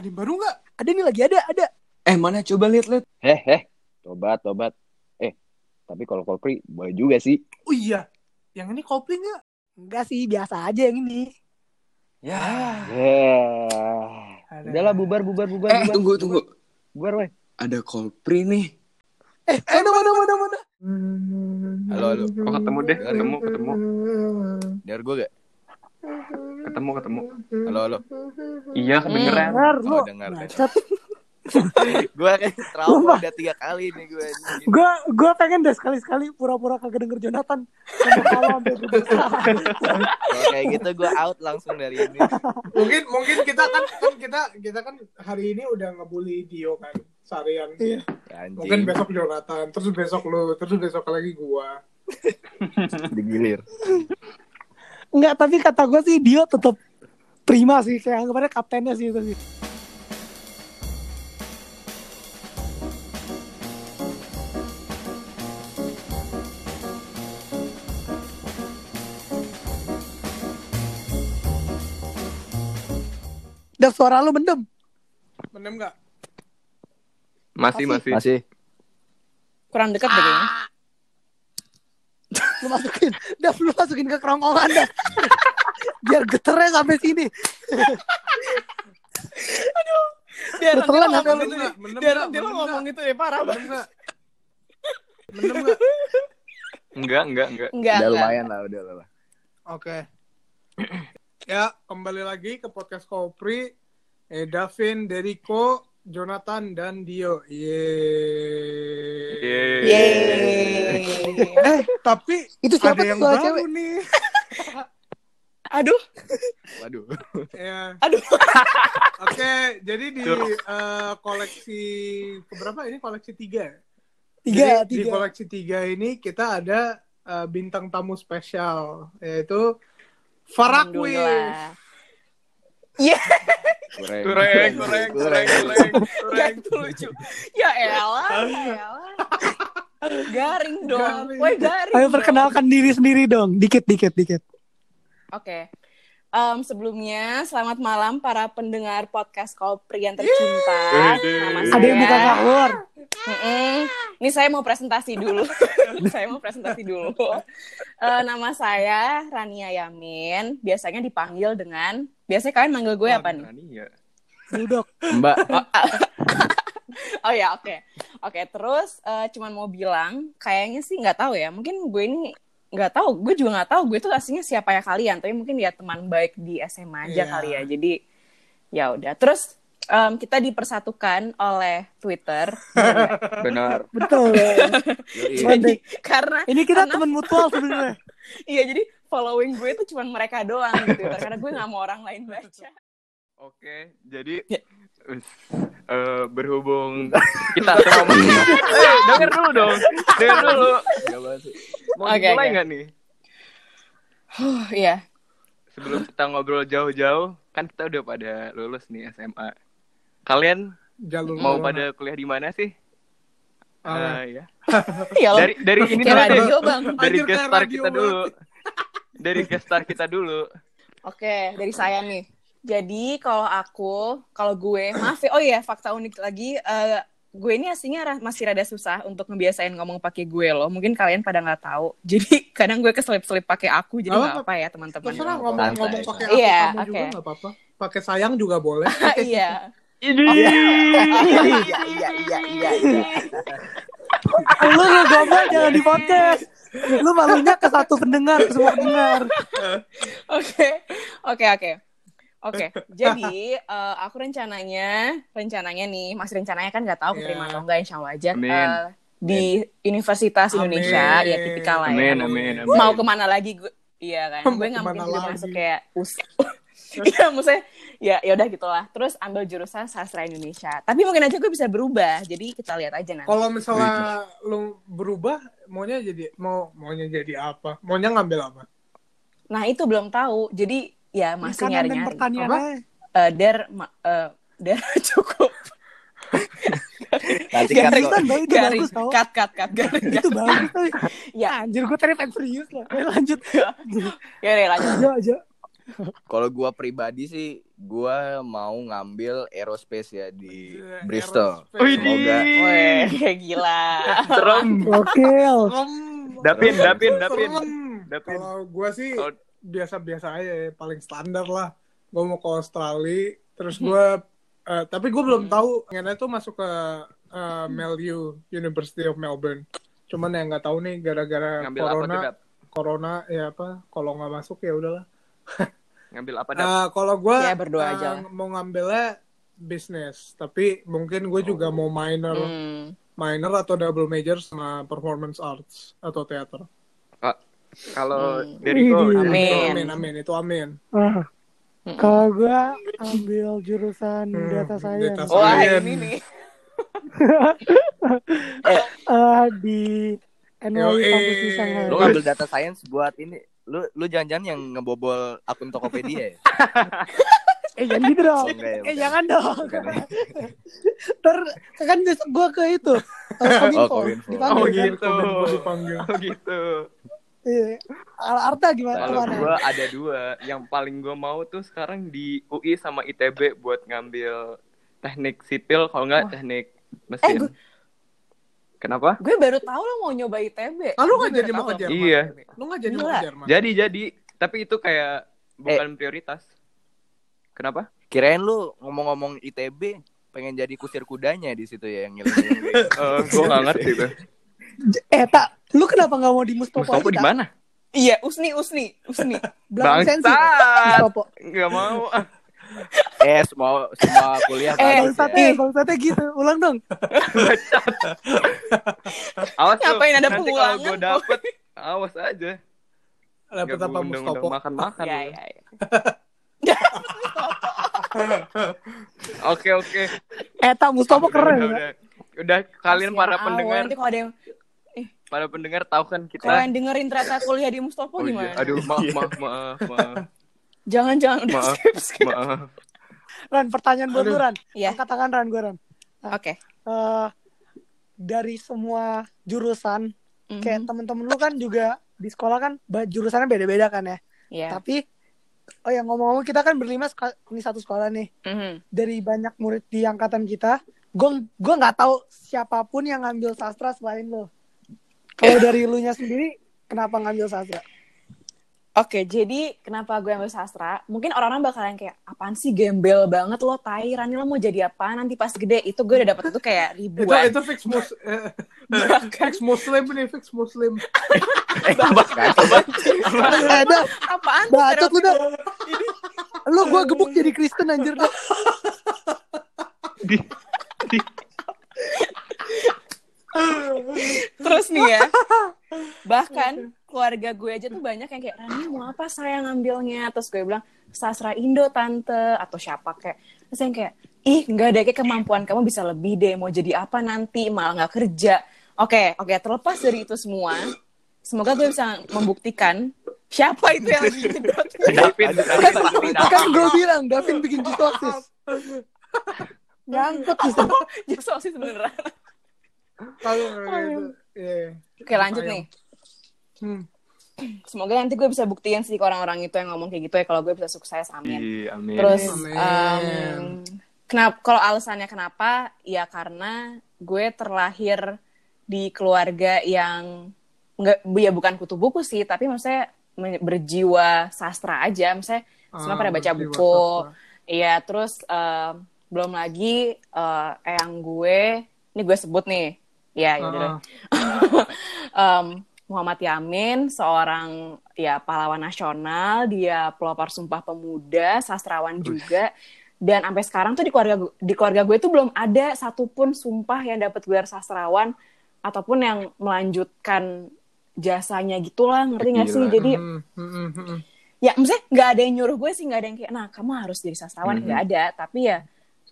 Ada yang baru nggak? Ada nih lagi ada, ada. Eh mana coba lihat lihat. Heh, heh. Tobat, tobat. Eh, tapi kalau Coldplay boleh juga sih. Oh iya. Yang ini Coldplay nggak? Enggak sih, biasa aja yang ini. Ya. Yeah. Ada. Udahlah bubar, bubar, bubar. Eh bubar. tunggu tunggu. Bubar, weh. Ada Coldplay nih. Eh, mana, mana, mana, mana. Halo, halo. Kok ketemu deh? Ketemu, ketemu. Dengar gue gak? Ketemu, ketemu. Halo, halo. Iya, kedengeran. Dengar, lu. Oh, dengar. Gue kayak trauma udah tiga kali nih gue. Gue gue pengen deh sekali-sekali pura-pura kagak denger Jonathan. Kayak gitu gue out langsung dari ini. Mungkin mungkin kita kan kan kita kita kan hari ini udah ngebully Dio kan seharian. Iya. Ya. Mungkin besok Jonathan, terus besok lu, terus besok lagi gua. digilir. Enggak, tapi kata gue sih Dio tetap prima sih. Kayak anggapannya kaptennya sih itu sih. Udah suara lu mendem. Bener nggak? Masih, masih. Masih. Kurang dekat deh kayaknya. Lu masukin. Udah lu masukin ke kerongkongan dah. Biar geternya sampai sini. Dia Lu telan ngomong apa lu? Bener Dia Bener ngomong gitu ya parah banget. nggak? Bener nggak? Enggak, enggak, enggak. Enggak, Udah lumayan lah, udah lah. Oke. ya, kembali lagi ke podcast Kopri. Eh, Davin, Deriko, Jonathan, dan Dio. Yeay. Yeay. Yeay. Eh, tapi Itu siapa ada yang baru cewek? nih. Aduh, Waduh. Ya. aduh. Oke, jadi di eh, koleksi keberapa ini koleksi tiga? ya? Tiga, Jadi, Di tiga. koleksi tiga ini kita ada eh, bintang tamu spesial yaitu Farah Quiz. Iya, Kurang, Kurang, kurang, kurang, kurang, ya kurang. itu lucu. Ya elah, ya elah. Garing dong. Woi, garing. Ayo perkenalkan diri sendiri dong. Dikit, dikit, dikit. Oke. Em, sebelumnya, selamat malam para pendengar podcast Kopri yang tercinta. Nama Ada yang saya- buka sahur. Mm-mm. Ini saya mau presentasi dulu. saya mau presentasi dulu. Eh, nama saya Rania Yamin. Biasanya dipanggil dengan, biasanya kalian manggil gue apa nih? Iya. Duduk. Mbak, Oh ya, oke. Oke, terus eh, cuman mau bilang, kayaknya sih nggak tahu ya. Mungkin gue ini nggak tahu. Gue juga nggak tahu. Gue tuh aslinya siapa ya kalian. Tapi mungkin dia teman baik di SMA aja Iya. kali ya. Jadi ya udah. Terus em, kita dipersatukan oleh Twitter. Benar. Betul. Mantap. karena Ini kita Karena- teman mutual sebenarnya. iya jadi following gue tuh cuman mereka doang Twitter karena gue nggak mau orang lain baca. Oke, jadi Ya. Eh, berhubung kita ngomong eh, denger dulu dong, denger dulu. Mau Oke, dimulai oke. nggak nih? Huh, iya. Sebelum kita ngobrol jauh-jauh, kan kita udah pada lulus nih SMA. Kalian Jalur mau mana? pada kuliah di mana sih? Ah. Eh, ya. Dari dari ini dulu deh. Dari gestar kita dulu. Dari gestar kita dulu. Oke, dari saya nih. Jadi kalau aku, kalau gue, maaf ya, oh iya fakta unik lagi, eh, gue ini aslinya masih rada susah untuk ngebiasain ngomong pakai gue loh. Mungkin kalian pada nggak tahu. Jadi kadang gue keselip-selip pakai aku, jadi nggak apa ya teman-teman. Terserah Santai. ngomong-ngomong pakai aku Iya, kamu juga oke. nggak apa-apa. Pakai sayang juga boleh. Iya. Ini. Iya, iya, iya, iya, iya. Lu lu gombal jangan di podcast. Lu malunya ke satu pendengar, ke semua pendengar. Oke, oke, oke. Oke, jadi eh, aku rencananya, rencananya nih, masih rencananya kan nggak tahu keterima Iya. atau enggak, insya Allah aja. Amin. eh, di Universitas Amin. Indonesia, ya tipikal lah ya. Amin, amin, amin. Mau ke mana lagi gue? Iya kan, Mau gue nggak mungkin juga lagi? masuk kayak us. Iya, maksudnya ya ya udah gitulah. Terus ambil jurusan sastra Indonesia. Tapi mungkin aja gue bisa berubah. Jadi kita lihat aja nanti. Kalau misalnya lu berubah, maunya jadi mau maunya jadi apa? Maunya ngambil apa? Nah itu belum tahu. Jadi ya masih Makanan pertanian Apa? aja. Eh, der, ma- eh, der cukup. nanti Garing. kan Itu garing, bagus tau. cut, cut, cut, garing. Itu bagus tuh. Ya, Anjir gue tadi pengen serius lah. Ayo lanjut. ya udah lanjut. Aja aja. Kalau gua pribadi sih, gua mau ngambil aerospace ya di Iya, Bristol. Semoga. Weh, gila. Serem. Gokil. Serem. Dapin, dapin, dapin. Dapin. Kalau gue sih biasa-biasa aja ya, paling standar lah. Gue mau ke Australia, terus Hmm. gue, eh, tapi gue belum tahu pengennya tuh masuk ke eh, MelU University of Melbourne. Cuman yang nggak tahu nih gara-gara Ngambil apa corona, corona ya apa? Kalau nggak masuk ya udahlah. Ngambil apa? Eh, kalau gue Ya, berdoa aja lah. mau ngambilnya bisnis, tapi mungkin gue juga mau minor, Hmm. minor atau double major sama performance arts atau teater. Kalau Hmm. dari gua, Widih. Amin. Amin, amin, itu amin. Ah, Mm-mm. kalau gue ambil jurusan Hmm, data science data Science. ini nih. Eh, di NYU kampus di Shanghai. lu ngambil data science buat ini. Lu lu jangan-jangan yang ngebobol akun Tokopedia ya? Eh jangan gitu dong. Enggak ya, eh bukan. jangan dong. Ter kan besok gue ke itu. eh, Kominfo. Oh, Kominfo. Dipanggil Oh, kan? gitu. Kominfo dipanggil. Oh gitu. Iya. Ar- Arta gimana? Kalau gua ada dua, yang paling gua mau tuh sekarang di UI sama ITB buat ngambil teknik sipil, kalau nggak teknik mesin. Eh, gua- Kenapa? Gue baru tahu lo mau nyoba ITB. Ah, lu nggak Gue jadi mau ke lo. Jerman? Iya. Lu nggak jadi mau ke Jerman? Jadi jadi, tapi itu kayak bukan prioritas. Kenapa? Kirain lu ngomong-ngomong ITB pengen jadi kusir kudanya di situ ya yang ngiling-ngiling. Eh, gua nggak ngerti tuh. Eh tak, lu kenapa nggak mau di Mustopo? Mustopo di mana? Iya, Usni, Usni, Usni. Belakang sensi. Mustopo. Nggak mau. eh, semua semua kuliah Eh, Bangsatnya, ya. bangsatnya gitu. Ulang dong. Awas Ngapain ada nanti kalau kok? dapet, awas aja. Dapet Nggak apa Mustopo? Makan-makan. Ya, lu. ya, ya. Oke oke. Eh tak, Mustopo keren. Udah, udah. Udah, kalian Kasihan para pendengar, Nanti kalau ada yang para pendengar tahu kan kalau kita. yang dengerin ternyata kuliah di Mustopo Oh, iya. gimana? Aduh, maaf, maaf, maaf, maaf, Jangan-jangan udah Maaf. skip, skip. maaf. Ran, pertanyaan buat lu Ran. Iya. Angkat tangan Ran, gue Ran. Oke. Eh, dari semua jurusan, Mhm. kayak temen-temen lu kan juga di sekolah kan jurusannya beda-beda kan ya. Iya. Tapi, oh ya ngomong-ngomong kita kan berlima ini satu sekolah nih. Mhm. Dari banyak murid di angkatan kita, gue gue nggak tahu siapa pun yang ngambil sastra selain lo. Kalau dari lu nya sendiri, kenapa ngambil sastra? Oke, jadi kenapa gue ambil sastra? Mungkin orang-orang bakalan kayak, apaan sih gembel banget lo, tai, Rani lo mau jadi apa nanti pas gede? Itu gue udah dapet itu kayak Itu ribuan. itu fix mus eh, Bahkan, fix muslim nih, fix muslim. Eh, apa? Eh, dah, apaan tuh bacot lu dah. Lu gue gebuk jadi Kristen anjir dah. Di, di, Terus nih ya, bahkan keluarga gue aja tuh banyak yang kayak, Rani mau apa saya ngambilnya? Terus gue bilang, sastra Indo tante, atau siapa kayak. Terus yang kayak, ih nggak deh, kayak kemampuan kamu bisa lebih deh, mau jadi apa nanti, malah nggak kerja. Oke, oke, terlepas dari itu semua, semoga gue bisa membuktikan siapa itu yang lagi jedot. Davin, Davin, Davin, Kan gue bilang, Davin bikin sana. Justru sih beneran. Kalau gitu. Iya. Oke lanjut nih. Hmm. Semoga nanti gue bisa buktiin sih ke orang-orang itu yang ngomong kayak gitu ya kalau gue bisa sukses, amin. Iya, amin. Terus Amin. em, kenapa kalau alasannya kenapa? Ya karena gue terlahir di keluarga yang nggak ya bukan kutu buku sih, tapi maksudnya berjiwa sastra aja, maksudnya semua Ah, pada baca buku. Iya, terus em, belum lagi eh, eyang gue, ini gue sebut nih. Ya, deh. Ah, Em, Muhammad Yamin, seorang ya pahlawan nasional, dia pelopor Sumpah Pemuda, sastrawan juga. Dan sampai sekarang tuh di keluarga di keluarga gue tuh belum ada satupun sumpah yang dapat gelar sastrawan ataupun yang melanjutkan jasanya gitulah, ngerti gak sih? Jadi hmm, hmm, hmm, hmm. ya maksudnya nggak ada yang nyuruh gue sih, nggak ada yang kayak, nah kamu harus jadi sastrawan, nggak ada. Tapi ya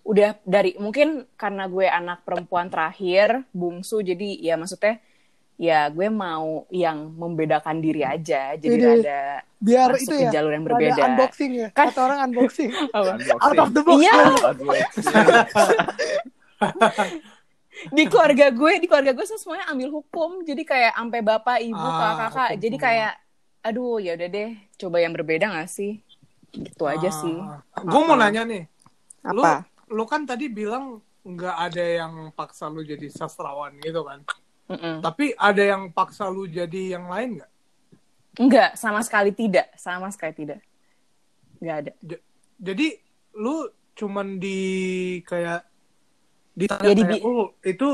udah dari mungkin karena gue anak perempuan terakhir, bungsu, jadi ya maksudnya ya gue mau yang membedakan diri aja, jadi ada Biar masuk itu ke ya. jalur yang Ada berbeda. unboxing ya. Kan- Kata orang unboxing. Apa? Out of the box. Iya. Di keluarga gue di keluarga gue semuanya ambil hukum jadi kayak sampai bapak ibu Ah, kakak kakak jadi kayak aduh ya udah deh coba yang berbeda gak sih Gitu aja sih. Gue mau nanya nih, Apa? lu kan tadi bilang nggak ada yang paksa lu jadi sastrawan gitu kan? Mm-mm. Tapi ada yang paksa lu jadi yang lain nggak? Enggak, sama sekali tidak. Sama sekali tidak. Enggak ada. J- jadi lu cuman di kayak ditanya Ya, di kayak, "Oh, itu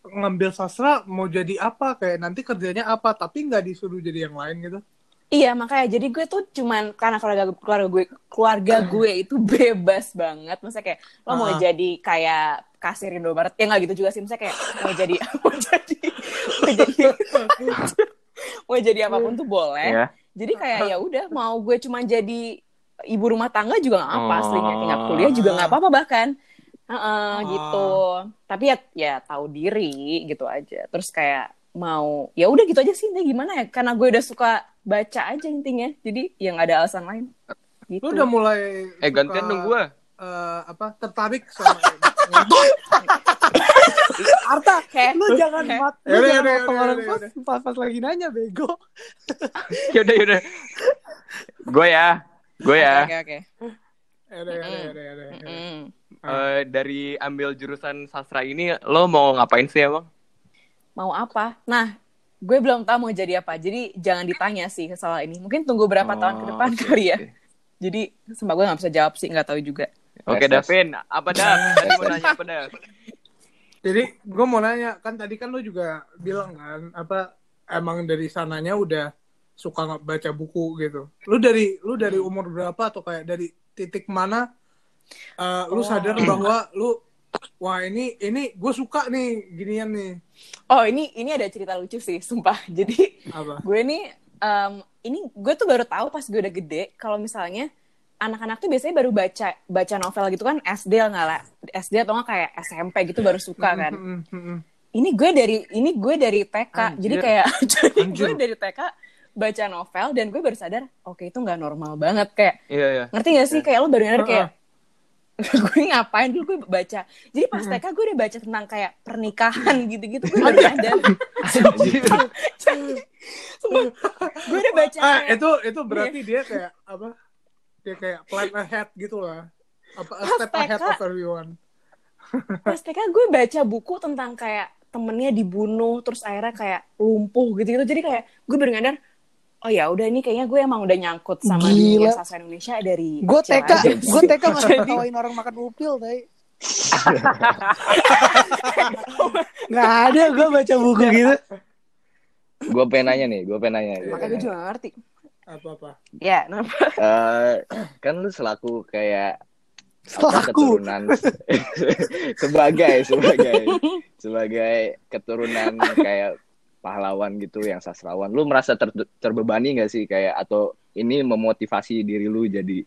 ngambil sastra mau jadi apa kayak nanti kerjanya apa tapi nggak disuruh jadi yang lain gitu Iya, makanya jadi gue tuh cuman karena keluarga keluarga gue keluarga gue itu bebas banget. Maksudnya kayak lo mau Ah. jadi kayak kasir Indomaret ya nggak gitu juga sih. Maksudnya kayak mau jadi mau jadi mau jadi mau jadi apa pun tuh boleh. Ya. Jadi kayak ya udah mau gue cuman jadi ibu rumah tangga juga nggak apa, Oh. aslinya nggak kuliah juga nggak apa-apa bahkan. Heeh, Ah. gitu. Tapi ya ya tahu diri gitu aja. Terus kayak mau ya udah gitu aja sih intinya gimana ya karena gue udah suka baca aja intinya jadi ya nggak ada alasan lain gitu lu udah mulai Eh gantian dong gue. eh, apa tertarik sama Arta, lu jangan mat, lu Yaudah, jangan yaudah, potong yaudah, orang yaudah, pas, pas, pas lagi nanya bego. Yaudah yaudah. Gue ya. Gue ya. oke oke. Mm. Eh, dari ambil jurusan sastra ini lo mau ngapain sih emang? mau apa nah gue belum tahu mau jadi apa jadi jangan ditanya sih soal ini mungkin tunggu berapa tahun ke depan Oh, oke, kali ya oke. jadi sumpah gue nggak bisa jawab sih nggak tahu juga Oke tes. Davin, apa Dav? Tadi mau nanya apa Dav? jadi gue mau nanya kan tadi kan lu juga bilang kan apa emang dari sananya udah suka nggak baca buku gitu lu dari lu dari umur berapa atau kayak dari titik mana eh, lu sadar bahwa lu wah ini ini gue suka nih ginian nih. Oh ini ini ada cerita lucu sih sumpah. Jadi apa? gue nih em, ini gue tuh baru tahu pas gue udah gede kalau misalnya anak-anak tuh biasanya baru baca baca novel gitu kan SD nggak lah. SD atau nggak kayak SMP gitu baru suka kan. Mm, mm, mm, mm. ini gue dari ini gue dari TK Anjir. jadi kayak jadi Anjir. gue dari TK baca novel dan gue baru sadar oke itu nggak normal banget. Kayak Iya iya. ngerti gak sih? Kayak lo baru nyadar kayak gue ngapain dulu? Gue baca. Jadi pas TK gue udah baca tentang kayak pernikahan gitu-gitu. Gue sadar Sumpah, gue udah baca. Ah kayak- itu itu berarti dia kayak apa? Dia kayak plan ahead gitu lah. Apa a step ahead TK. of everyone. Pas TK gue baca buku tentang kayak temennya dibunuh terus akhirnya kayak lumpuh gitu-gitu. Jadi kayak gue baru nyadar oh ya udah ini kayaknya gue emang udah nyangkut sama Gila. dunia sastra Indonesia dari Gue TK, gue. TK nggak ketawain orang makan upil, tay. Nggak ada, gue baca buku gitu. Gue pengen nanya nih, gue pengen nanya. makanya gue juga ngerti apa apa ya kenapa Eh, kan lu selaku kayak apa, Selaku. keturunan sebagai sebagai sebagai keturunan kayak pahlawan gitu yang sastrawan lu merasa ter- terbebani gak sih kayak atau ini memotivasi diri lu jadi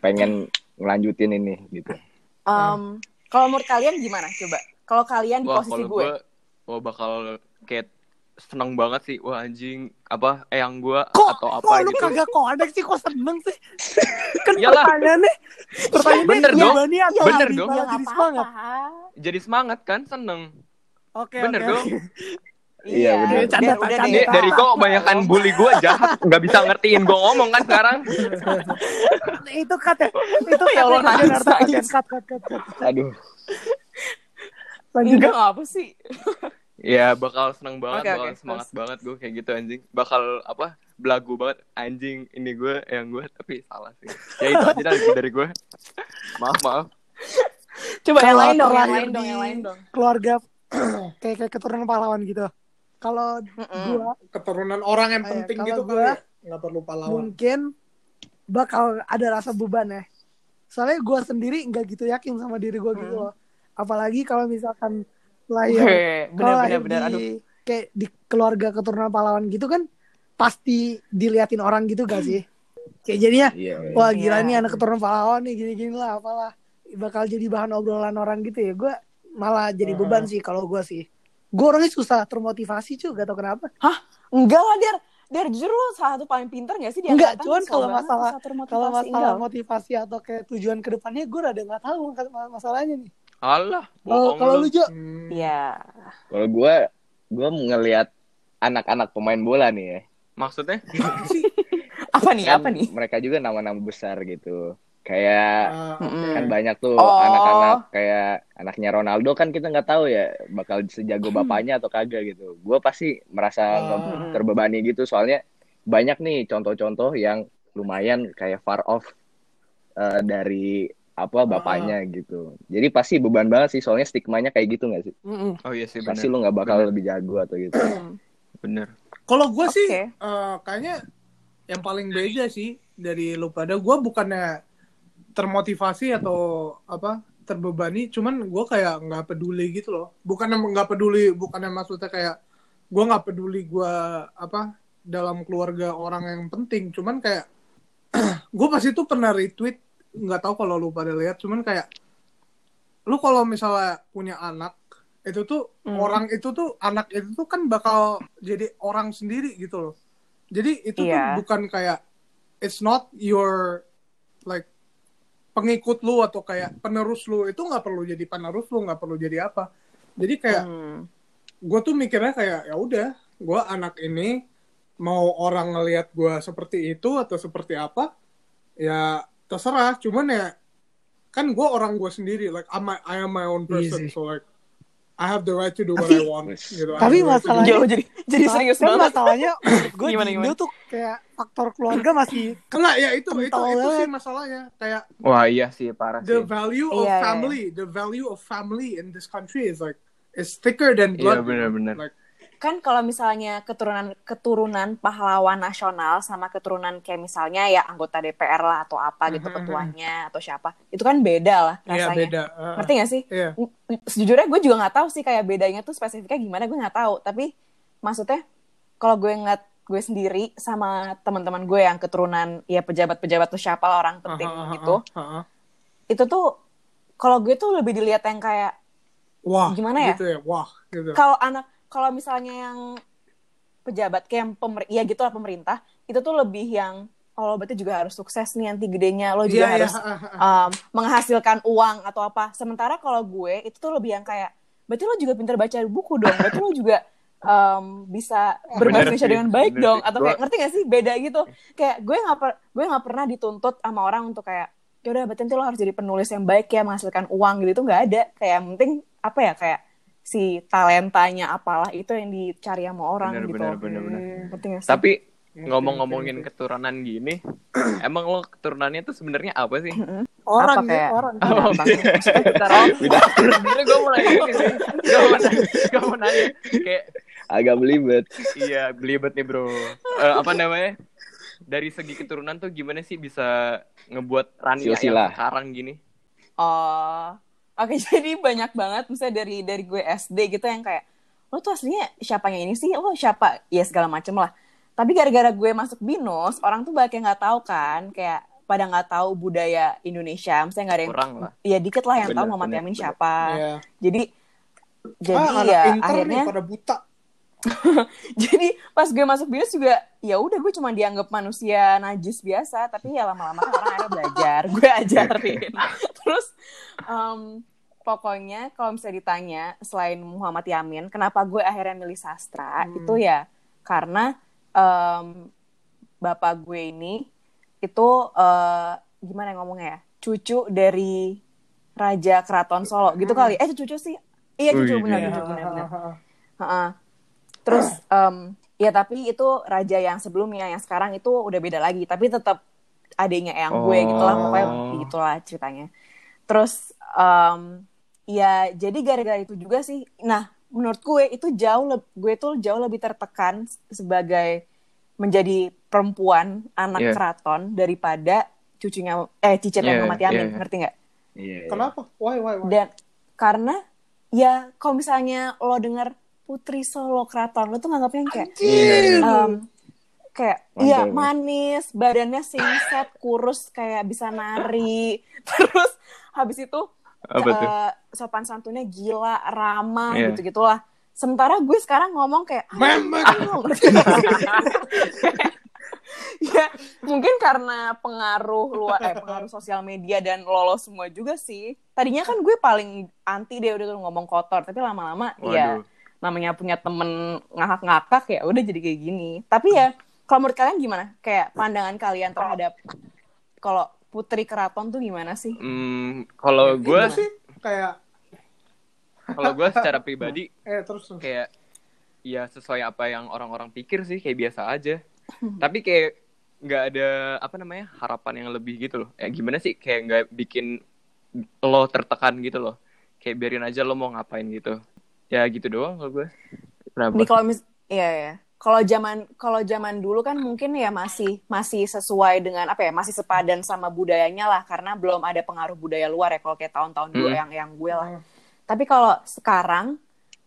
pengen ngelanjutin ini gitu Em, kalau menurut kalian gimana coba kalau kalian di Wah posisi gue gue, wah bakal kayak seneng banget sih. Wah anjing apa eyang gue Kok, atau kok apa lu gitu. kagak konek sih, kok seneng sih? Kan Iyalah. pertanyaannya, pertanyaannya Bener dong. atau Bener dong. jadi semangat? Jadi semangat kan seneng. Oke, Bener oke. dong. Iya, bener. Canda, biar canda. udah Ini deh. dari kok kebanyakan bully gue jahat nggak bisa ngertiin gue ngomong kan sekarang. Itu cut ya. Itu Ya Allah, cut nangis, nangis. cut, cut, cut, cut. aduh Lanjut. enggak apa sih Ya bakal seneng banget, Oke, bakal oke, semangat banget gue kayak gitu anjing. Bakal apa? Belagu banget anjing ini gue yang gue tapi salah sih. Ya itu aja dari, dari gue. Maaf maaf. coba yang lain dong yang lain dong yang lain dong Keluarga kayak kayak keturunan pahlawan gitu. Kalau Mm-mm. gua keturunan orang yang Oh, iya, penting gitu gua- kali ya nggak perlu pahlawan mungkin bakal ada rasa beban ya. Soalnya gue sendiri nggak gitu yakin sama diri gue gitu Hmm. loh. Apalagi kalau misalkan lahir, Oke, kalau lahir benar-benar di aduh kayak di keluarga keturunan pahlawan gitu kan pasti diliatin orang gitu gak sih? Kayak jadinya iya wah gila Iya. nih anak keturunan pahlawan nih gini-gini lah apalah bakal jadi bahan obrolan orang gitu ya. Gue malah jadi Hmm. beban sih kalau gue sih. Gue orangnya susah termotivasi cuy, gak tau kenapa. enggak lah der der jujur lo salah satu paling pintar gak sih di Enggak, cuman kalau masalah-. Kalau masalah Enggak. motivasi atau kayak tujuan ke depannya gue rada nggak tahu mas- masalahnya nih. Allah, Kalau lu. Jo, Hmm. Iya. kalau gue gue ngelihat anak-anak pemain bola nih ya Maksudnya? apa Apa nih? kan Apa nih? mereka juga nama-nama besar gitu kayak Ah, Mm-mm. kan banyak tuh Oh. anak-anak kayak anaknya Ronaldo kan kita nggak tahu ya bakal sejago bapaknya atau kagak gitu gue pasti merasa Ah. terbebani gitu soalnya banyak nih contoh-contoh yang lumayan kayak far off eh, dari apa bapaknya gitu jadi pasti beban banget sih soalnya stigmanya kayak gitu nggak sih. Oh iya sih bener. pasti lu nggak bakal Bener. lebih jago atau gitu Bener. Kalau gue sih Oke. eh, kayaknya yang paling beda sih dari lu pada gue bukannya termotivasi atau apa terbebani, cuman gue kayak nggak peduli gitu loh. Bukannya nggak peduli, bukannya maksudnya kayak gue nggak peduli gue apa dalam keluarga orang yang penting, cuman kayak gue pasti tuh pernah retweet nggak tahu kalau lu pada lihat, cuman kayak lu kalau misalnya punya anak itu tuh Hmm. orang itu tuh anak itu tuh kan bakal jadi orang sendiri gitu loh. Jadi itu Iya. tuh bukan kayak it's not your like pengikut lu atau kayak penerus lu itu nggak perlu jadi penerus lu nggak perlu jadi apa. Jadi kayak Hmm. gue tuh mikirnya kayak ya udah gue anak ini mau orang ngelihat gue seperti itu atau seperti apa ya terserah cuman ya kan gue orang gue sendiri like I'm my- I am my own person Easy. so like I have the right to do what Tapi- I want gitu. Tapi masalahnya- Jauh jadi jadi serius banget. masalahnya gue Gimana, gimana? tuh kayak faktor keluarga masih enggak ya itu itu itu sih masalahnya kayak Wah iya sih parah the sih. value of Iya, iya. family the value of family in this country is like is thicker than Iya blood bener-bener. like kan kalau misalnya keturunan keturunan pahlawan nasional sama keturunan kayak misalnya ya anggota DPR lah atau apa gitu Mhm, ketuanya atau siapa itu kan beda lah iya rasanya. beda Uh, ngerti gak sih? Iya. Sejujurnya gue juga nggak tahu sih kayak bedanya tuh spesifiknya gimana gue nggak tahu. Tapi maksudnya kalau gue ngeliat gue sendiri sama teman-teman gue yang keturunan ya pejabat-pejabat tuh siapa lah orang penting Ah, ah, ah, gitu. ah, ah. itu tuh kalau gue tuh lebih dilihat yang kayak wah Gimana ya? gitu ya? Wah gitu. Kalau anak kalau misalnya yang pejabat kayak yang pemer ya gitu lah pemerintah itu tuh lebih yang oh lo berarti juga harus sukses nih nanti gedenya. Lo juga Iya, iya, harus ah, ah, ah. um, menghasilkan uang atau apa. Sementara kalau gue itu tuh lebih yang kayak berarti lo juga pintar baca buku dong. Berarti lo juga um, bisa berbahasa Bener Indonesia dengan baik bener dong. Sih. atau kayak ngerti gak sih beda gitu? Kayak gue nggak per- gue nggak pernah dituntut sama orang untuk kayak ya udah berarti nanti lo harus jadi penulis yang baik ya menghasilkan uang gitu itu nggak ada. Kayak yang penting apa ya kayak si talentanya apalah itu yang dicari sama orang Bener, gitu bener, bener, bener. Tapi ngomong-ngomongin keturunan gini, emang lo keturunannya tuh sebenarnya apa sih? orang Apa ya kayak- orang Oh, Sebenarnya gue mau nanya ini sih. Gue mau nanya, gue mau nanya. Kayak agak belibet iya belibet nih bro. Eh, apa namanya? Dari segi keturunan tuh gimana sih bisa ngebuat Rania yang sekarang gini? Oh, oke jadi banyak banget misalnya dari dari gue SD gitu yang kayak lo tuh aslinya siapanya ini sih lo siapa ya segala macem lah tapi gara-gara gue masuk binus orang tuh banyak yang nggak tahu kan kayak pada nggak tahu budaya Indonesia misalnya nggak ada yang Kurang lah. ya dikit lah yang tahu Bener, Muhammad bener, Yamin bener. siapa Iya. jadi jadi ah, anak ya akhirnya nih pada buta jadi pas gue masuk binus juga ya udah gue cuma dianggap manusia najis biasa tapi ya lama-lama kan orang akhirnya belajar gue ajarin terus em, pokoknya kalau misalnya ditanya selain Muhammad Yamin kenapa gue akhirnya milih sastra Hmm. itu ya karena em, bapak gue ini itu eh, gimana ya ngomongnya ya cucu dari raja keraton Solo gitu kali eh cucu sih iya cucu benar iya. cucu benar benar Heeh. Terus em, ya tapi itu raja yang sebelumnya yang sekarang itu udah beda lagi tapi tetap adanya yang gue gitu lah pokoknya Oh. gitulah ceritanya. Terus em, ya jadi gara-gara itu juga sih. Nah menurut gue itu jauh gue tuh jauh lebih tertekan sebagai menjadi perempuan anak Iya. keraton daripada cucunya eh cicitnya Iya, Muhammad Yamin iya. ngerti nggak? iya kenapa why why why Dan karena ya kalau misalnya lo denger Putri Solo Keraton, lo tuh nganggapnya yang kayak Anjir. em, kayak iya ya. manis, badannya singset, kurus kayak bisa nari. Terus habis itu Apa tuh? eh, sopan santunnya gila, ramah Iya. gitu-gitulah. Sementara gue sekarang ngomong kayak "Ah, Memek. lo ngerti nggak sih?" ya mungkin karena pengaruh luar eh pengaruh sosial media dan lolos semua juga sih tadinya kan gue paling anti deh udah tuh ngomong kotor tapi lama-lama ya Waduh. Namanya punya temen ngakak-ngakak ya udah jadi kayak gini tapi ya Kalau menurut kalian gimana? Kayak pandangan kalian terhadap kalau putri keraton tuh gimana sih? Hmm, kalau gue sih kayak kalau gue secara pribadi eh terus terus. kayak ya sesuai apa yang orang-orang pikir sih kayak biasa aja. Tapi kayak nggak ada apa namanya harapan yang lebih gitu loh. Ya gimana sih kayak nggak bikin lo tertekan gitu loh. Kayak biarin aja lo mau ngapain gitu. Ya gitu doang kalau gue. Kenapa? Ini kalau mis iya ya. Kalau zaman kalau zaman dulu kan mungkin ya masih masih sesuai dengan apa ya masih sepadan sama budayanya lah karena belum ada pengaruh budaya luar ya kalau kayak tahun-tahun dulu Hmm. yang yang gue lah. Tapi kalau sekarang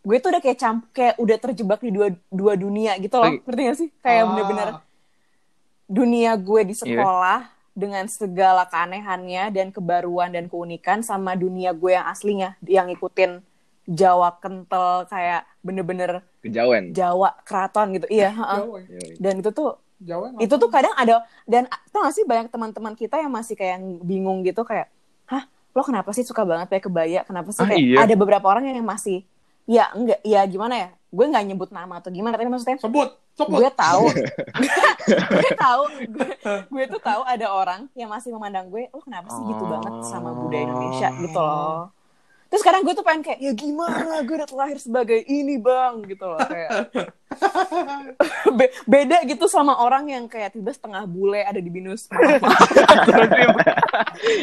gue tuh udah kayak camp kayak udah terjebak di dua dua dunia gitu loh. Oh, Ngerti gak sih? Kayak Ah. bener-bener dunia gue Iya. di sekolah dengan segala keanehannya dan kebaruan dan keunikan sama dunia gue yang aslinya yang ngikutin Jawa kental kayak bener-bener Kejawen. Jawa keraton gitu. Iya heeh. Jawa, Yoi. dan itu tuh Jawa itu tuh kadang ada dan tau gak sih banyak teman-teman kita yang masih kayak yang bingung gitu kayak hah lo kenapa sih suka banget pakai kebaya? Kenapa sih Ah, kayak iya. ada beberapa orang yang masih ya enggak ya gimana ya? Gue nggak nyebut nama atau gimana tapi maksudnya sebut sebut. gue tahu. Gue tahu gue, gue tuh tahu ada orang yang masih memandang gue lo kenapa sih gitu banget sama budaya Indonesia? Gitu loh terus sekarang gue tuh pengen kayak ya gimana gue udah terlahir sebagai ini bang gitu loh kayak Be- beda gitu sama orang yang kayak tiba setengah bule ada di binus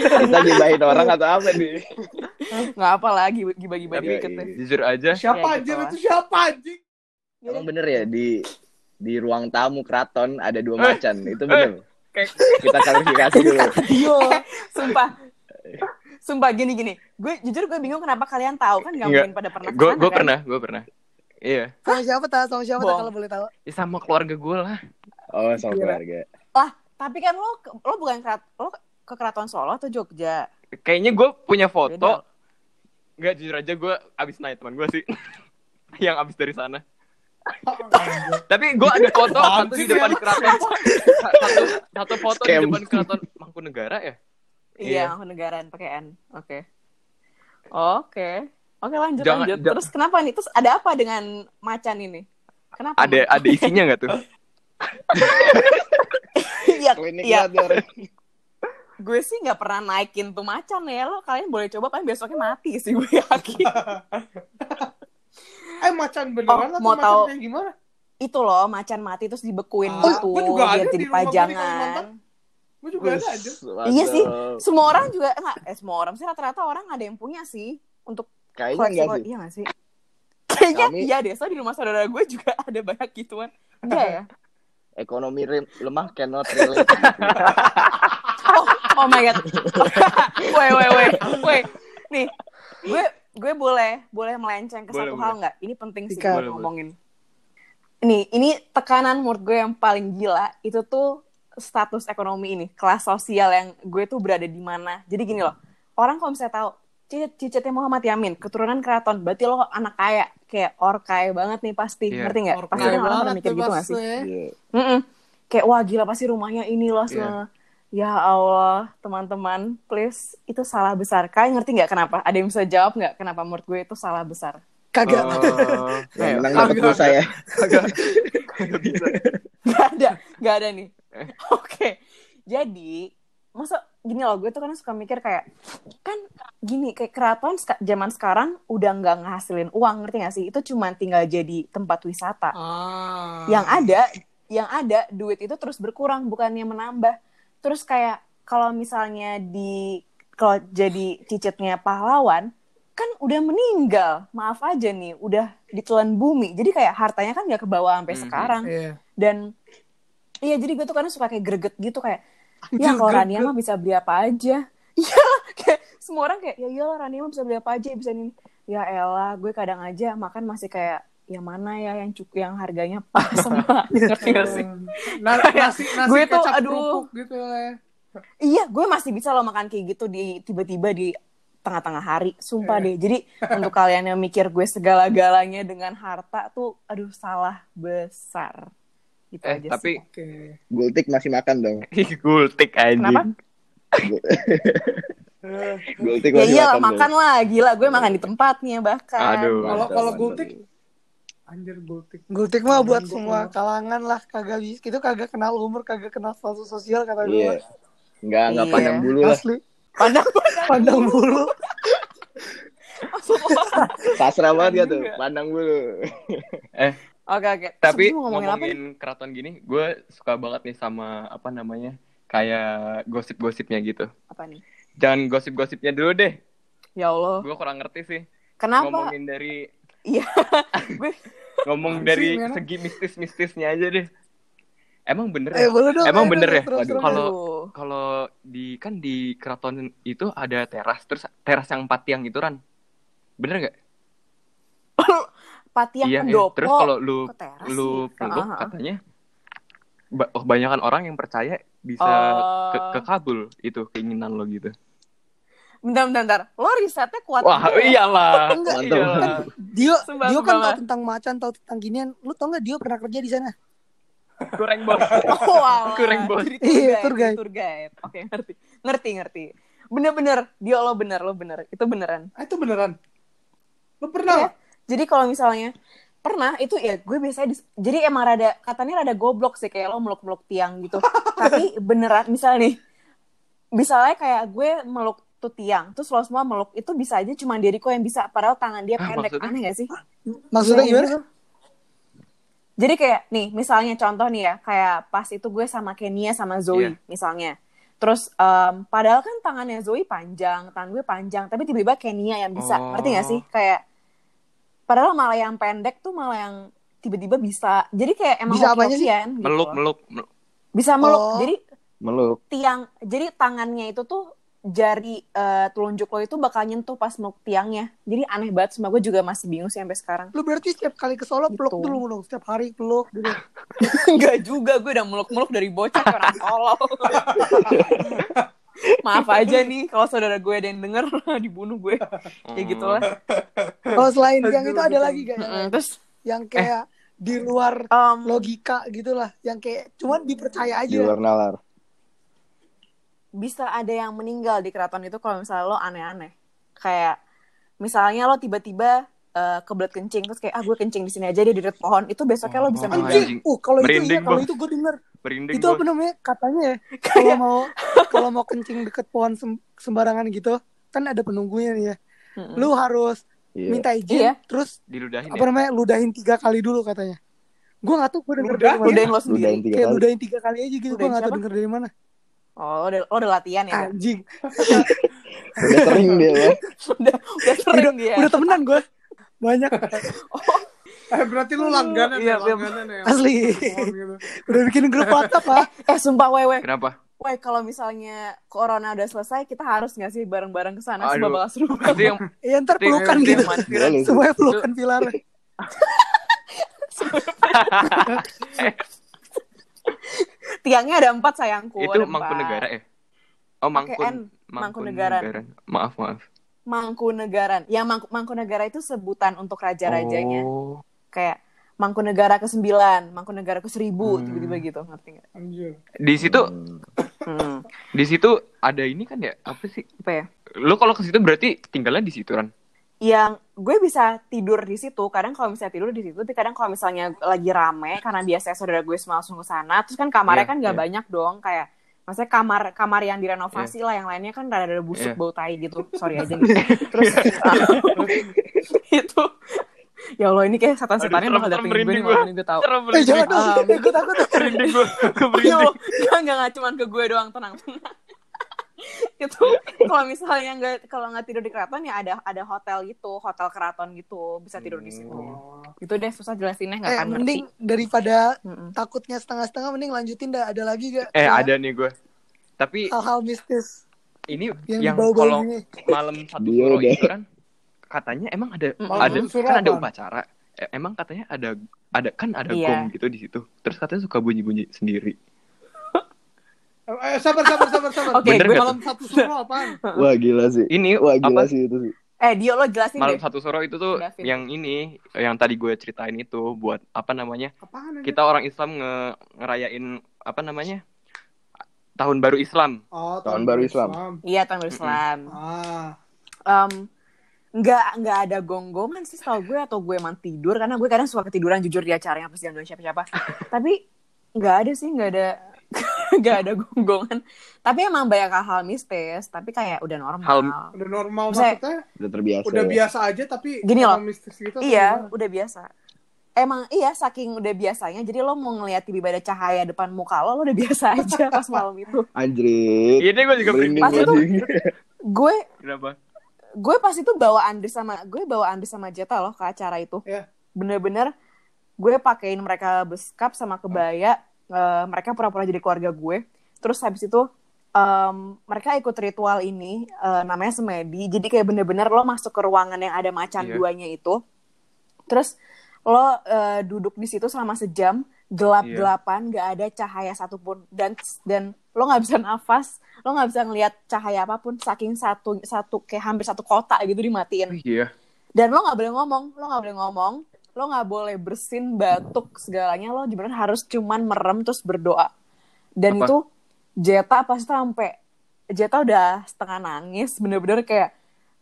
Kita gibahin orang atau apa nih? nggak apa lagi gibah-gibah Tapi- dikit Jujur aja. siapa Ya, anjir gitu itu siapa anjing Emang bener ya di di ruang tamu keraton ada dua Eh. macan. Itu bener. Kayak Kita klarifikasi dulu. Yo, sumpah. Sumpah gini gini. Gue jujur gue bingung kenapa kalian tahu kan nggak Enggak. mungkin pada pernah gue gue kan? pernah, gue pernah. Iya, Sama siapa tak? Sama siapa Bohong. kalau boleh tahu? Ya, sama keluarga gue lah. Oh, sama Gila. keluarga. Lah, tapi kan lo lo bukan kerat lo ke keraton Solo atau Jogja? Kayaknya gue punya Beda. foto. Enggak jujur aja gue abis naik teman gue sih. yang abis dari sana. Tapi gue ada foto satu di depan keraton. Satu, satu foto di depan keraton Mangkunegara ya. Iya, Iya. aku negaraan pakai N. Oke. Oke. Oke, lanjut Jangan- lanjut. jangan- Terus kenapa nih? Terus ada apa dengan macan ini? Kenapa? Ada ada isinya nggak tuh? Iya, iya. Gue sih nggak pernah naikin tuh macan ya. Lo kalian boleh coba, paling besoknya mati sih gue yakin. eh macan beneran Oh, atau mau macan tahu- gimana itu loh macan mati terus dibekuin Ah, gitu gue juga biar ada jadi di rumah gue di pajangan. Gue juga ada aja Iya sih. Semua orang juga enggak eh semua orang sih rata-rata orang ada yang punya sih untuk Kayaknya enggak sih. Iya nggak sih? Kayaknya Kami- iya deh, soalnya di rumah saudara gue juga ada banyak gituan. Enggak ya? Ekonomi lemah cannot relate. Oh, oh my god. wait, wait, wait. Wait. Nih, gue gue boleh boleh melenceng ke Boleh, satu boleh. hal nggak? Ini penting sih Boleh, ngomongin. Nih, ini tekanan menurut gue yang paling gila itu tuh status ekonomi ini, kelas sosial yang gue tuh berada di mana. Jadi gini loh, orang kalau misalnya tahu cicit cicitnya Muhammad Yamin, keturunan keraton, berarti lo anak kaya, kayak or kaya banget nih pasti, Iya. ngerti nggak? Pasti kan orang pernah mikir gitu nggak sih? Iya. Mm-mm. Kayak wah gila pasti rumahnya ini loh Iya. semua. Ya Allah, teman-teman, please itu salah besar. Kalian ngerti nggak kenapa? Ada yang bisa jawab nggak kenapa menurut gue itu salah besar? Kagak. Oh, Yang menang dapat pulsa ya. Kagak bisa. Gak ada, gak ada nih. Oke, jadi masa gini loh, gue tuh kan suka mikir kayak kan gini kayak keraton zaman sekarang udah nggak ngehasilin uang ngerti gak sih? Itu cuma tinggal jadi tempat wisata. ah. Yang ada yang ada duit itu terus berkurang bukannya menambah. Terus kayak kalau misalnya di kalau jadi cicitnya pahlawan kan udah meninggal. Maaf aja nih udah ditelan bumi. Jadi kayak hartanya kan nggak ke bawah sampai Mhm. sekarang. Iya. Dan iya jadi gue tuh kadang suka kayak greget gitu kayak ya Anjir, kalau greget. Rania mah bisa beli apa aja. Iya kayak semua orang kayak ya iyalah Rania mah bisa beli apa aja bisa ini. Ya elah gue kadang aja makan masih kayak yang mana ya yang cukup yang harganya pas sama? Ngerti gak sih. Na- nasi nasi Gue tuh, aduh. gitu lah ya. iya gue masih bisa loh makan kayak gitu di tiba-tiba di tengah-tengah hari sumpah deh. Jadi untuk kalian yang mikir gue segala-galanya dengan harta tuh aduh salah besar gitu Eh, aja tapi sih. oke Gultik masih makan dong. gultik kenapa anjing. Gultik ya masih iyalah makan. makan lah gila gue makan di tempatnya bahkan Aduh. kalau kalau gultik Anjir gultik. Gultik mah buat Gua semua kenal. kalangan lah, kagak bisa. Itu kagak kenal umur, kagak kenal status sosial kata gue. Iya. Enggak enggak Iya. pandang bulu lah. Asli. Pandang Pandang bulu. Sastra banget gak tuh? Pandang bulu. Oke oke. Tapi Sebelum ngomongin apa? ngomongin keraton gini, gue suka banget nih sama apa namanya kayak gosip-gosipnya gitu. Apa nih? Jangan gosip-gosipnya dulu deh. Ya Allah. Gue kurang ngerti sih. Kenapa? Ngomongin dari Iya. Gue ngomong dari sih, Mena? segi mistis-mistisnya aja deh. Emang bener Eh ya? boleh dong. Emang ayo bener dong, ya? terus, Waduh. terus. Kalau kalau di kan di keraton itu ada teras, terus teras yang empat tiang itu Ran. Bener gak? Pati yang iya, iya. pendopo. Terus kalau lu lu peluk ah, ah. katanya ba- kebanyakan orang yang percaya bisa Oh. ke, kekabul itu keinginan lo gitu. Bentar, bentar, bentar. Lo risetnya kuat Wah, juga ya? iyalah. Enggak, Mantap. Dio, Sumpah, Dio sumpah, kan tahu Mas. tentang macan, tahu tentang ginian. Lu tau nggak Dio pernah kerja di sana? Kurang bos. Oh, alah. Kurang, Bos. Iya, tour tour guide, guide. tour guide. Oke, ngerti. Ngerti, ngerti. Bener-bener. Dio lo bener, lo bener. Itu beneran. Ah, itu beneran. Lu pernah? Iya. Jadi kalau misalnya pernah itu ya gue biasanya dis- jadi emang rada katanya rada goblok sih kayak lo meluk-meluk tiang gitu. Tapi beneran misalnya nih misalnya kayak gue meluk tuh tiang terus lo semua meluk itu bisa aja cuma diriku yang bisa padahal tangan dia Ah, pendek maksudnya? aneh gak sih? Maksudnya gimana? gitu. Jadi kayak nih misalnya contoh nih ya kayak pas itu gue sama Kenia sama Zoe Iya. misalnya. Terus em, padahal kan tangannya Zoe panjang, tangan gue panjang, tapi tiba-tiba Kenia yang bisa. Oh. Ngerti gak sih? Kayak padahal malah yang pendek tuh malah yang tiba-tiba bisa. Jadi kayak emang Bisa apanya sih? gitu Meluk, meluk, meluk. Bisa meluk. Oh. Jadi Meluk. tiang jadi tangannya itu tuh jari eh, telunjuk lo itu bakal nyentuh pas meluk tiangnya. Jadi aneh banget, semua gue juga masih bingung sih sampai sekarang. Lu berarti setiap kali ke Solo peluk Gitu. dulu dong. Setiap hari peluk dulu. Enggak juga, gue udah meluk-meluk dari bocah ke orang tolol. Maaf aja nih kalau saudara gue ada yang denger dibunuh gue. Kayak gitu lah. Kalau selain tiang itu ada lagi gak? Terus Yang kayak di luar em, logika gitu lah. Yang kayak cuman dipercaya Di aja. luar nalar. bisa ada yang meninggal di keraton itu kalau misalnya lo aneh-aneh. Kayak misalnya lo tiba-tiba eh, kebelet kencing terus kayak ah gue kencing di sini aja dia di dekat pohon itu besoknya lo bisa Oh, meninggal. anjing. Uh kalau itu iya, kalau itu gue denger. Berinding Itu bos. apa namanya? Katanya ya, kalau mau kalau mau kencing deket pohon sem- sembarangan gitu, kan ada penunggunya nih ya. Mm-mm. Lu harus Iya. minta izin, Iya. terus Diludahin apa ya? namanya? Ludahin tiga kali dulu katanya. Gue gak tahu gue denger Ludahin? dari mana. Ludahin lo sendiri. Ludahin tiga Kayak kali. ludahin tiga kali aja gitu. Gue Ludahin gak tahu siapa? denger dari mana. Oh, lo udah, lo udah latihan ya? Anjing. Udah sering dia, Bang. udah, udah sering Udah, dia. udah temenan gue. Banyak. Eh, berarti lu langganan Iya, ya, iya. langganan ya. Asli. Gitu. Udah bikin grup WhatsApp lah. Eh, sumpah, wewe. Kenapa? Woi, kalau misalnya corona udah selesai, kita harus nggak sih bareng-bareng ke sana? Sumpah bakal seru banget. yang Iya ntar pelukan itu gitu. Semuanya pelukan pilar. Tiangnya ada empat sayangku. itu. Mangkunegara ya? Oh, Mangkun. Pakai N, Mangkunegaran. Maaf, maaf. Mangkunegaran. Yang Mangku Mangkunegara itu sebutan untuk raja-rajanya. Oh. Kayak Mangkunegara ke-9, Mangkunegara ke-1000, Hmm. tiba-tiba gitu, ngerti nggak? Anjir. Di situ Hmm. Di situ ada ini kan ya? Apa sih? Apa ya? Lo kalau ke situ berarti tinggalnya di situ kan? yang gue bisa tidur di situ kadang kalau misalnya tidur di situ tapi kadang kalau misalnya lagi rame karena biasanya saudara gue semua langsung ke sana terus kan kamarnya Iya, kan gak iya. banyak dong kayak maksudnya kamar kamar yang direnovasi lah yang lainnya kan rada-rada busuk Iya. bau tai gitu sorry aja terus itu ya Allah ini kayak setan-setannya bakal datengin gue nih malam gue tau Serem Eh jangan dong. Gue takut. merinding gue. Merinding. nggak nggak nggak cuman ke gue doang tenang tenang itu kalau misalnya nggak kalau nggak tidur di keraton ya ada ada hotel gitu hotel keraton gitu bisa tidur di situ Oh. gitu deh susah jelasinnya nggak Eh akan ngerti mending daripada Mm-mm. takutnya setengah-setengah mending lanjutin dah. Ada lagi gak? Eh, Ya, ada nih gue. Tapi Hal-hal mistis ini yang, kalau malam satu suro udah. itu kan katanya emang ada ada Suro kan ada upacara. Eh, Emang katanya ada ada kan ada Iya. gong gitu di situ. Terus katanya suka bunyi-bunyi sendiri. Eh, sabar, sabar, sabar, sabar. Oke, Bener gue Malam satu suruh apaan? Wah gila sih. Ini Wah gila apa? sih itu sih. eh Dio lo jelasin malam deh satu suro itu tuh Davin. yang ini yang tadi gue ceritain itu buat apa namanya? Apaan? Kita orang Islam nge ngerayain apa namanya? Tahun baru Islam. Oh, Tahun baru Islam. iya tahun baru Islam Ah, Em, nggak nggak ada gonggongan sih tau gue atau gue emang tidur karena gue kadang suka ketiduran jujur di acaranya pas jangan siapa-siapa tapi nggak ada sih nggak ada nggak ada gonggongan tapi emang banyak hal mistis tapi kayak udah normal Hal- Udah normal Maksudnya- maksudnya Udah terbiasa. udah ya. biasa aja tapi Gini loh. mistis gitu iya gimana? udah biasa emang iya saking udah biasanya jadi lo mau ngeliat tiba-tiba ada cahaya depan muka lo lo udah biasa aja pas malam itu Anjrit. Ini gue juga Pas itu- gue Kenapa? Gue pas itu bawa Andri sama gue bawa Andri sama Jeta loh ke acara itu. Iya. bener-bener gue pakein mereka beskap sama kebaya eh, mereka pura-pura jadi keluarga gue. Terus habis itu em, mereka ikut ritual ini eh, namanya semedi. Jadi kayak bener-bener lo masuk ke ruangan yang ada macan Iya. duanya itu. Terus lo eh, duduk di situ selama sejam gelap-gelapan nggak ada cahaya satupun. Dan dan lo nggak bisa nafas lo nggak bisa ngelihat cahaya apa pun saking satu satu kayak hampir satu kota gitu dimatiin Iya. dan lo nggak boleh ngomong lo nggak boleh ngomong lo nggak boleh bersin batuk segalanya lo bener harus cuman merem terus berdoa dan Apa? itu Jeta pas itu sampai Jeta udah setengah nangis bener-bener kayak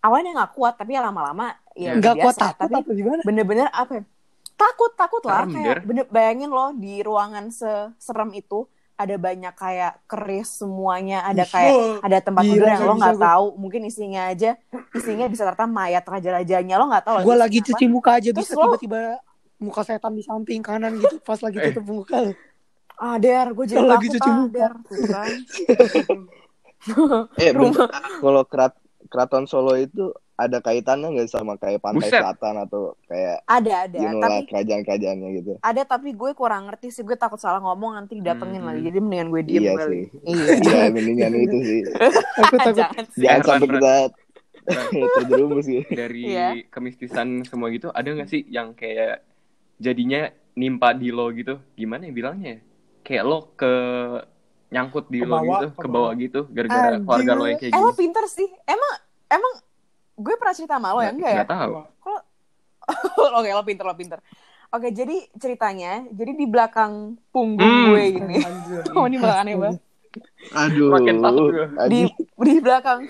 awalnya nggak kuat tapi ya lama-lama ya udah Nggak kuat takut tapi bener-bener apa ya? takut takut lah Serem, kayak Der. bener bayangin lo di ruangan seserem itu ada banyak kayak keris semuanya ada kayak ada tempat tidur yang lo nggak tahu mungkin isinya aja isinya bisa ternyata mayat raja-rajanya lo nggak tahu Gue lagi apa. cuci muka aja Terus bisa lo- tiba-tiba muka setan di samping kanan gitu pas lagi Eh. tutup muka. ah der gue jadi lagi cuci ah muka. der kan. Eh, kalau kerat keraton Solo itu ada kaitannya nggak sama kayak pantai Buset. selatan atau kayak ada ada you know tapi kerajaan-kerajaannya gitu. ada tapi gue kurang ngerti sih gue takut salah ngomong nanti didatengin Hmm. lagi jadi mendingan gue diem Iya kali sih. iya Iya, mendingan itu sih. Takut takut. jangan sih. Jangan sampai kita terjerumus gitu. Dari Iya. kemistisan semua gitu, ada nggak sih yang kayak jadinya nimpa di lo gitu? Gimana ya bilangnya? ya? Kayak lo ke nyangkut di lo gitu, ke bawah gitu, gara-gara keluarga lo yang kayak eh lo gini. pinter sih emang emang gue pernah cerita sama lo ya enggak ya Nggak tahu. Oke, lo pinter, lo pinter. Oke, jadi ceritanya, jadi di belakang punggung Hmm. gue ini. Anjir. Oh, ini belakang aneh banget. Aduh. Makin takut gue. Di di belakang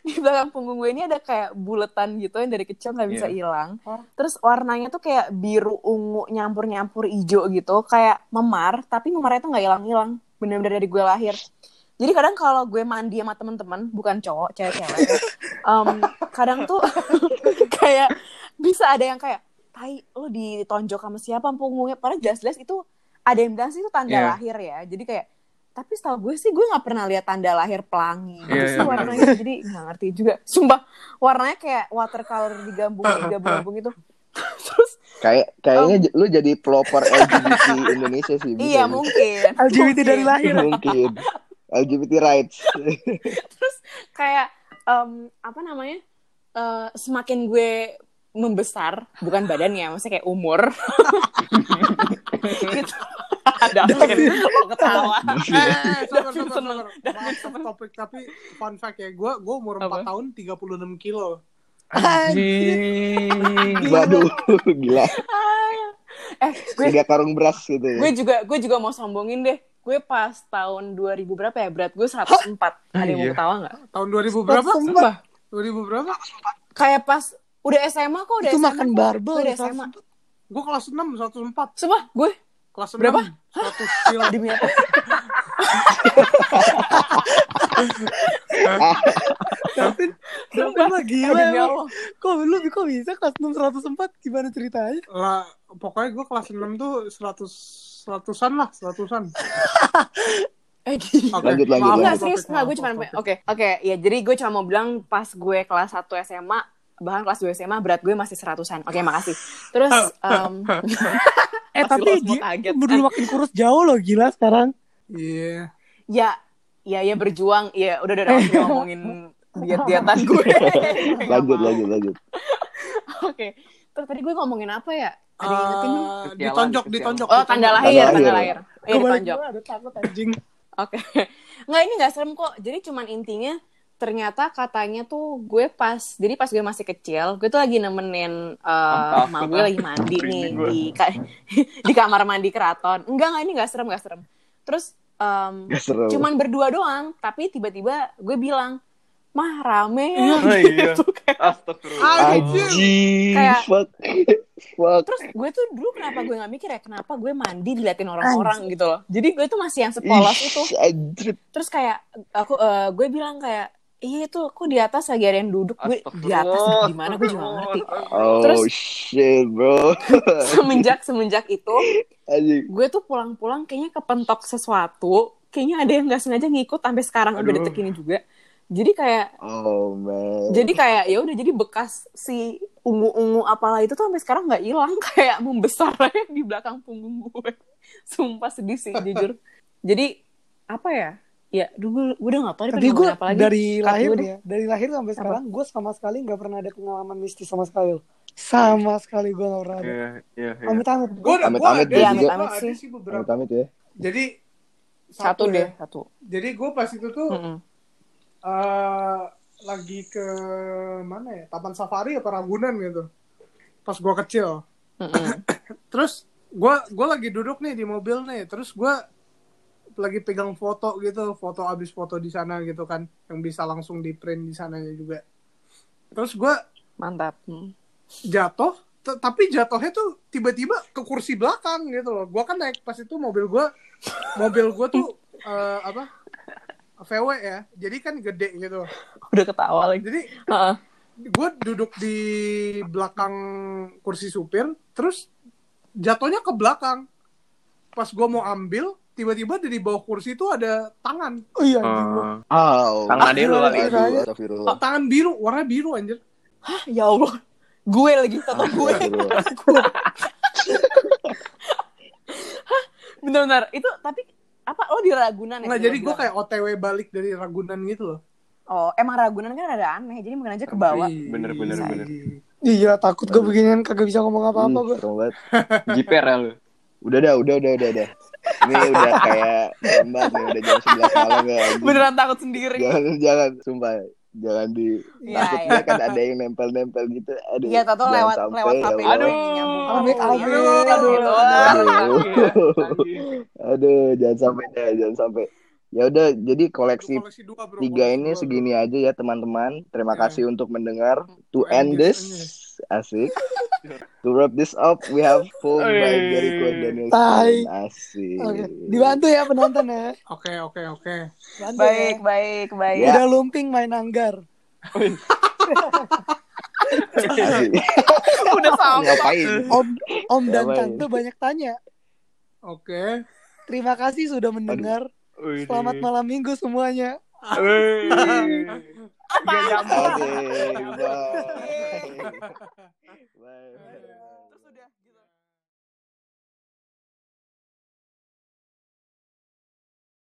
di belakang punggung gue ini ada kayak buletan gitu yang dari kecil nggak bisa Iya. hilang. Terus warnanya tuh kayak biru ungu nyampur-nyampur hijau gitu, kayak memar, tapi memarnya tuh nggak hilang-hilang. Bener-bener dari gue lahir. Jadi kadang kalau gue mandi sama teman-teman, bukan cowok, cewek-cewek, em, kadang tuh kayak bisa ada yang kayak, tai lo ditonjok sama siapa punggungnya, padahal jelas-jelas itu ada yang bilang sih itu tanda Iya. lahir ya. Jadi kayak tapi setahu gue sih gue nggak pernah lihat tanda lahir pelangi Apa sih iya. warnanya jadi nggak ngerti juga sumpah warnanya kayak watercolor digabung digabung-gabung itu terus Kayak kayaknya j- lu jadi pelopor LGBT Indonesia sih. iya mungkin LGBT dari lahir. Mungkin. LGBT rights. terus kayak em, apa namanya eh, semakin gue membesar bukan badannya maksudnya kayak umur gitu ada ketawa Eh, topik, tapi fun fact ya, gue gue umur 4 Apa? tahun 36 kilo. Anjing. Waduh, gila. eh gue Tiga karung beras gitu ya. gue juga gue juga mau sombongin deh gue pas tahun 2000 berapa ya berat gue 104 ada yang mau iya. ketawa nggak Tahun 2000 berapa? Sumpah. 2000 berapa? kayak pas udah SMA kok udah Itu SMA makan barbel. Gue udah SMA Gue kelas 6, 104. Sumpah gue Kelas 6, Berapa? 100 kilo. demi apa Davin, Davin mah gila. Allah Kok lu kok bisa kelas 6 104 gimana ceritanya? Lah, pokoknya gue kelas 6 tuh 100 seratusan lah, seratusan. eh Oke, Lanjut, lanjut, maaf, Enggak lanjut. serius maaf, gue cuma oke oke ya jadi gue cuma mau bilang pas gue kelas 1 SMA bahkan kelas 2 SMA berat gue masih seratusan oke makasih terus em, Eh tapi dia bener makin kurus jauh loh gila sekarang. Iya. ya ya ya berjuang ya udah udah udah nggak usah ngomongin diet dietan gue Nggak Lanjut, lanjut, lanjut. oke terus tadi gue ngomongin apa ya ada yang ingetin? Eh, Kesialan, ditonjok, ditonjok. oh tanda lahir Tanda tanda lahir. lahir iya ditonjok ada takut anjing. Oke. Nggak ini nggak serem kok. Jadi cuman intinya ternyata katanya tuh gue pas jadi pas gue masih kecil gue tuh lagi nemenin uh, takut gue lagi mandi nih di ka- di kamar mandi keraton enggak enggak ini nggak serem nggak serem terus um, Gak seru. cuman berdua doang tapi tiba-tiba gue bilang mah rame Iya. Oh, iya. gitu kayak Astagfirullah. Anjing, Kayak- fuck. fuck. terus gue tuh dulu kenapa gue nggak mikir ya kenapa gue mandi diliatin orang-orang gitu loh jadi gue tuh masih yang sepolos itu anjir. terus kayak aku eh, gue bilang kayak iya tuh aku di atas lagi ada yang duduk gue di atas Astagfirullah. di mana gue juga gak ngerti Oh Terus- shit, bro. semenjak semenjak itu Anjing. gue tuh pulang-pulang kayaknya kepentok sesuatu kayaknya ada yang nggak sengaja ngikut sampai sekarang Aduh. detik ini juga jadi kayak Oh man. jadi kayak ya udah jadi bekas si ungu-ungu apalah itu tuh sampai sekarang nggak hilang kayak membesar aja di belakang punggung gue sumpah sedih sih jujur jadi apa ya ya dulu gue udah nggak tahu Tapi gue ngomongin apa lagi dari lahir ya, dari lahir sampai sekarang gue sama sekali nggak pernah ada pengalaman mistis sama sekali. Sama sekali gue nggak pernah ada. Iya, iya, iya. Amit amit. Gue udah, gue Amit-amit ada, dia sih, beberapa. Amit-amit ya. Jadi satu ya. deh satu Jadi gue pas itu tuh Mm-mm. Eh, lagi ke mana ya? Taman Safari apa Ragunan gitu. Pas gue kecil. Mm-mm. Terus gue gue lagi duduk nih di mobil nih. Terus gue lagi pegang foto gitu, foto abis foto di sana gitu kan, yang bisa langsung di print di sananya juga. Terus gue mantap Hmm. jatuh, tapi jatuhnya tuh tiba-tiba ke kursi belakang gitu loh. Gue kan naik pas itu mobil gue, mobil gue tuh eh, apa? VW ya, jadi kan gede gitu. udah ketawa lagi Jadi Heeh. gue duduk di belakang kursi supir terus jatuhnya ke belakang pas gue mau ambil tiba-tiba dari bawah kursi itu ada tangan Oh iya. Ah, Oh. Tangan kali. Aduh, astagfirullah. tangan biru warna biru anjir Hah, ya allah gue lagi tato gue Astagfirullah. bener-bener itu tapi apa lo di Ragunan ya nggak tadi jadi gue kayak otw balik dari Ragunan gitu loh oh emang Ragunan kan ada aneh jadi mungkin aja ke bawah Bener, bener, Iya. bener. Iya takut gue beginian kagak bisa ngomong apa-apa Hmm, gue. banget. Jiper ya lu. Udah dah, udah, udah, udah, udah. Ini udah kayak lambat nih, udah jam 11 malam ya. beneran takut sendiri Jangan, jangan, sumpah. Jangan di... Iya, Takutnya iya. kan ada yang nempel-nempel gitu. Aduh, Iya, tato jangan lewat sampai, lewat ya HP Aduh. Amit, ke amit. Aduh, Aduh. aduh. Aduh. Aduh. Aduh, jangan sampai deh, jangan sampai. Ya udah, jadi koleksi koleksi dua bro tiga ini segini aja ya teman-teman. Terima Ya. kasih untuk mendengar. To end end this, this, asik. To wrap this up, we have full by. Jericho Daniel. Tai. Asik. Oke. Dibantu ya penonton ya. oke oke oke baik ya. baik baik Ya. Udah lumping main anggar. Udah sama Ngapain? Om Om dan Ngapain? Tante banyak tanya. oke Terima kasih sudah mendengar. Wih, Selamat malam minggu semuanya. Apa? Oke. Bye. Bye.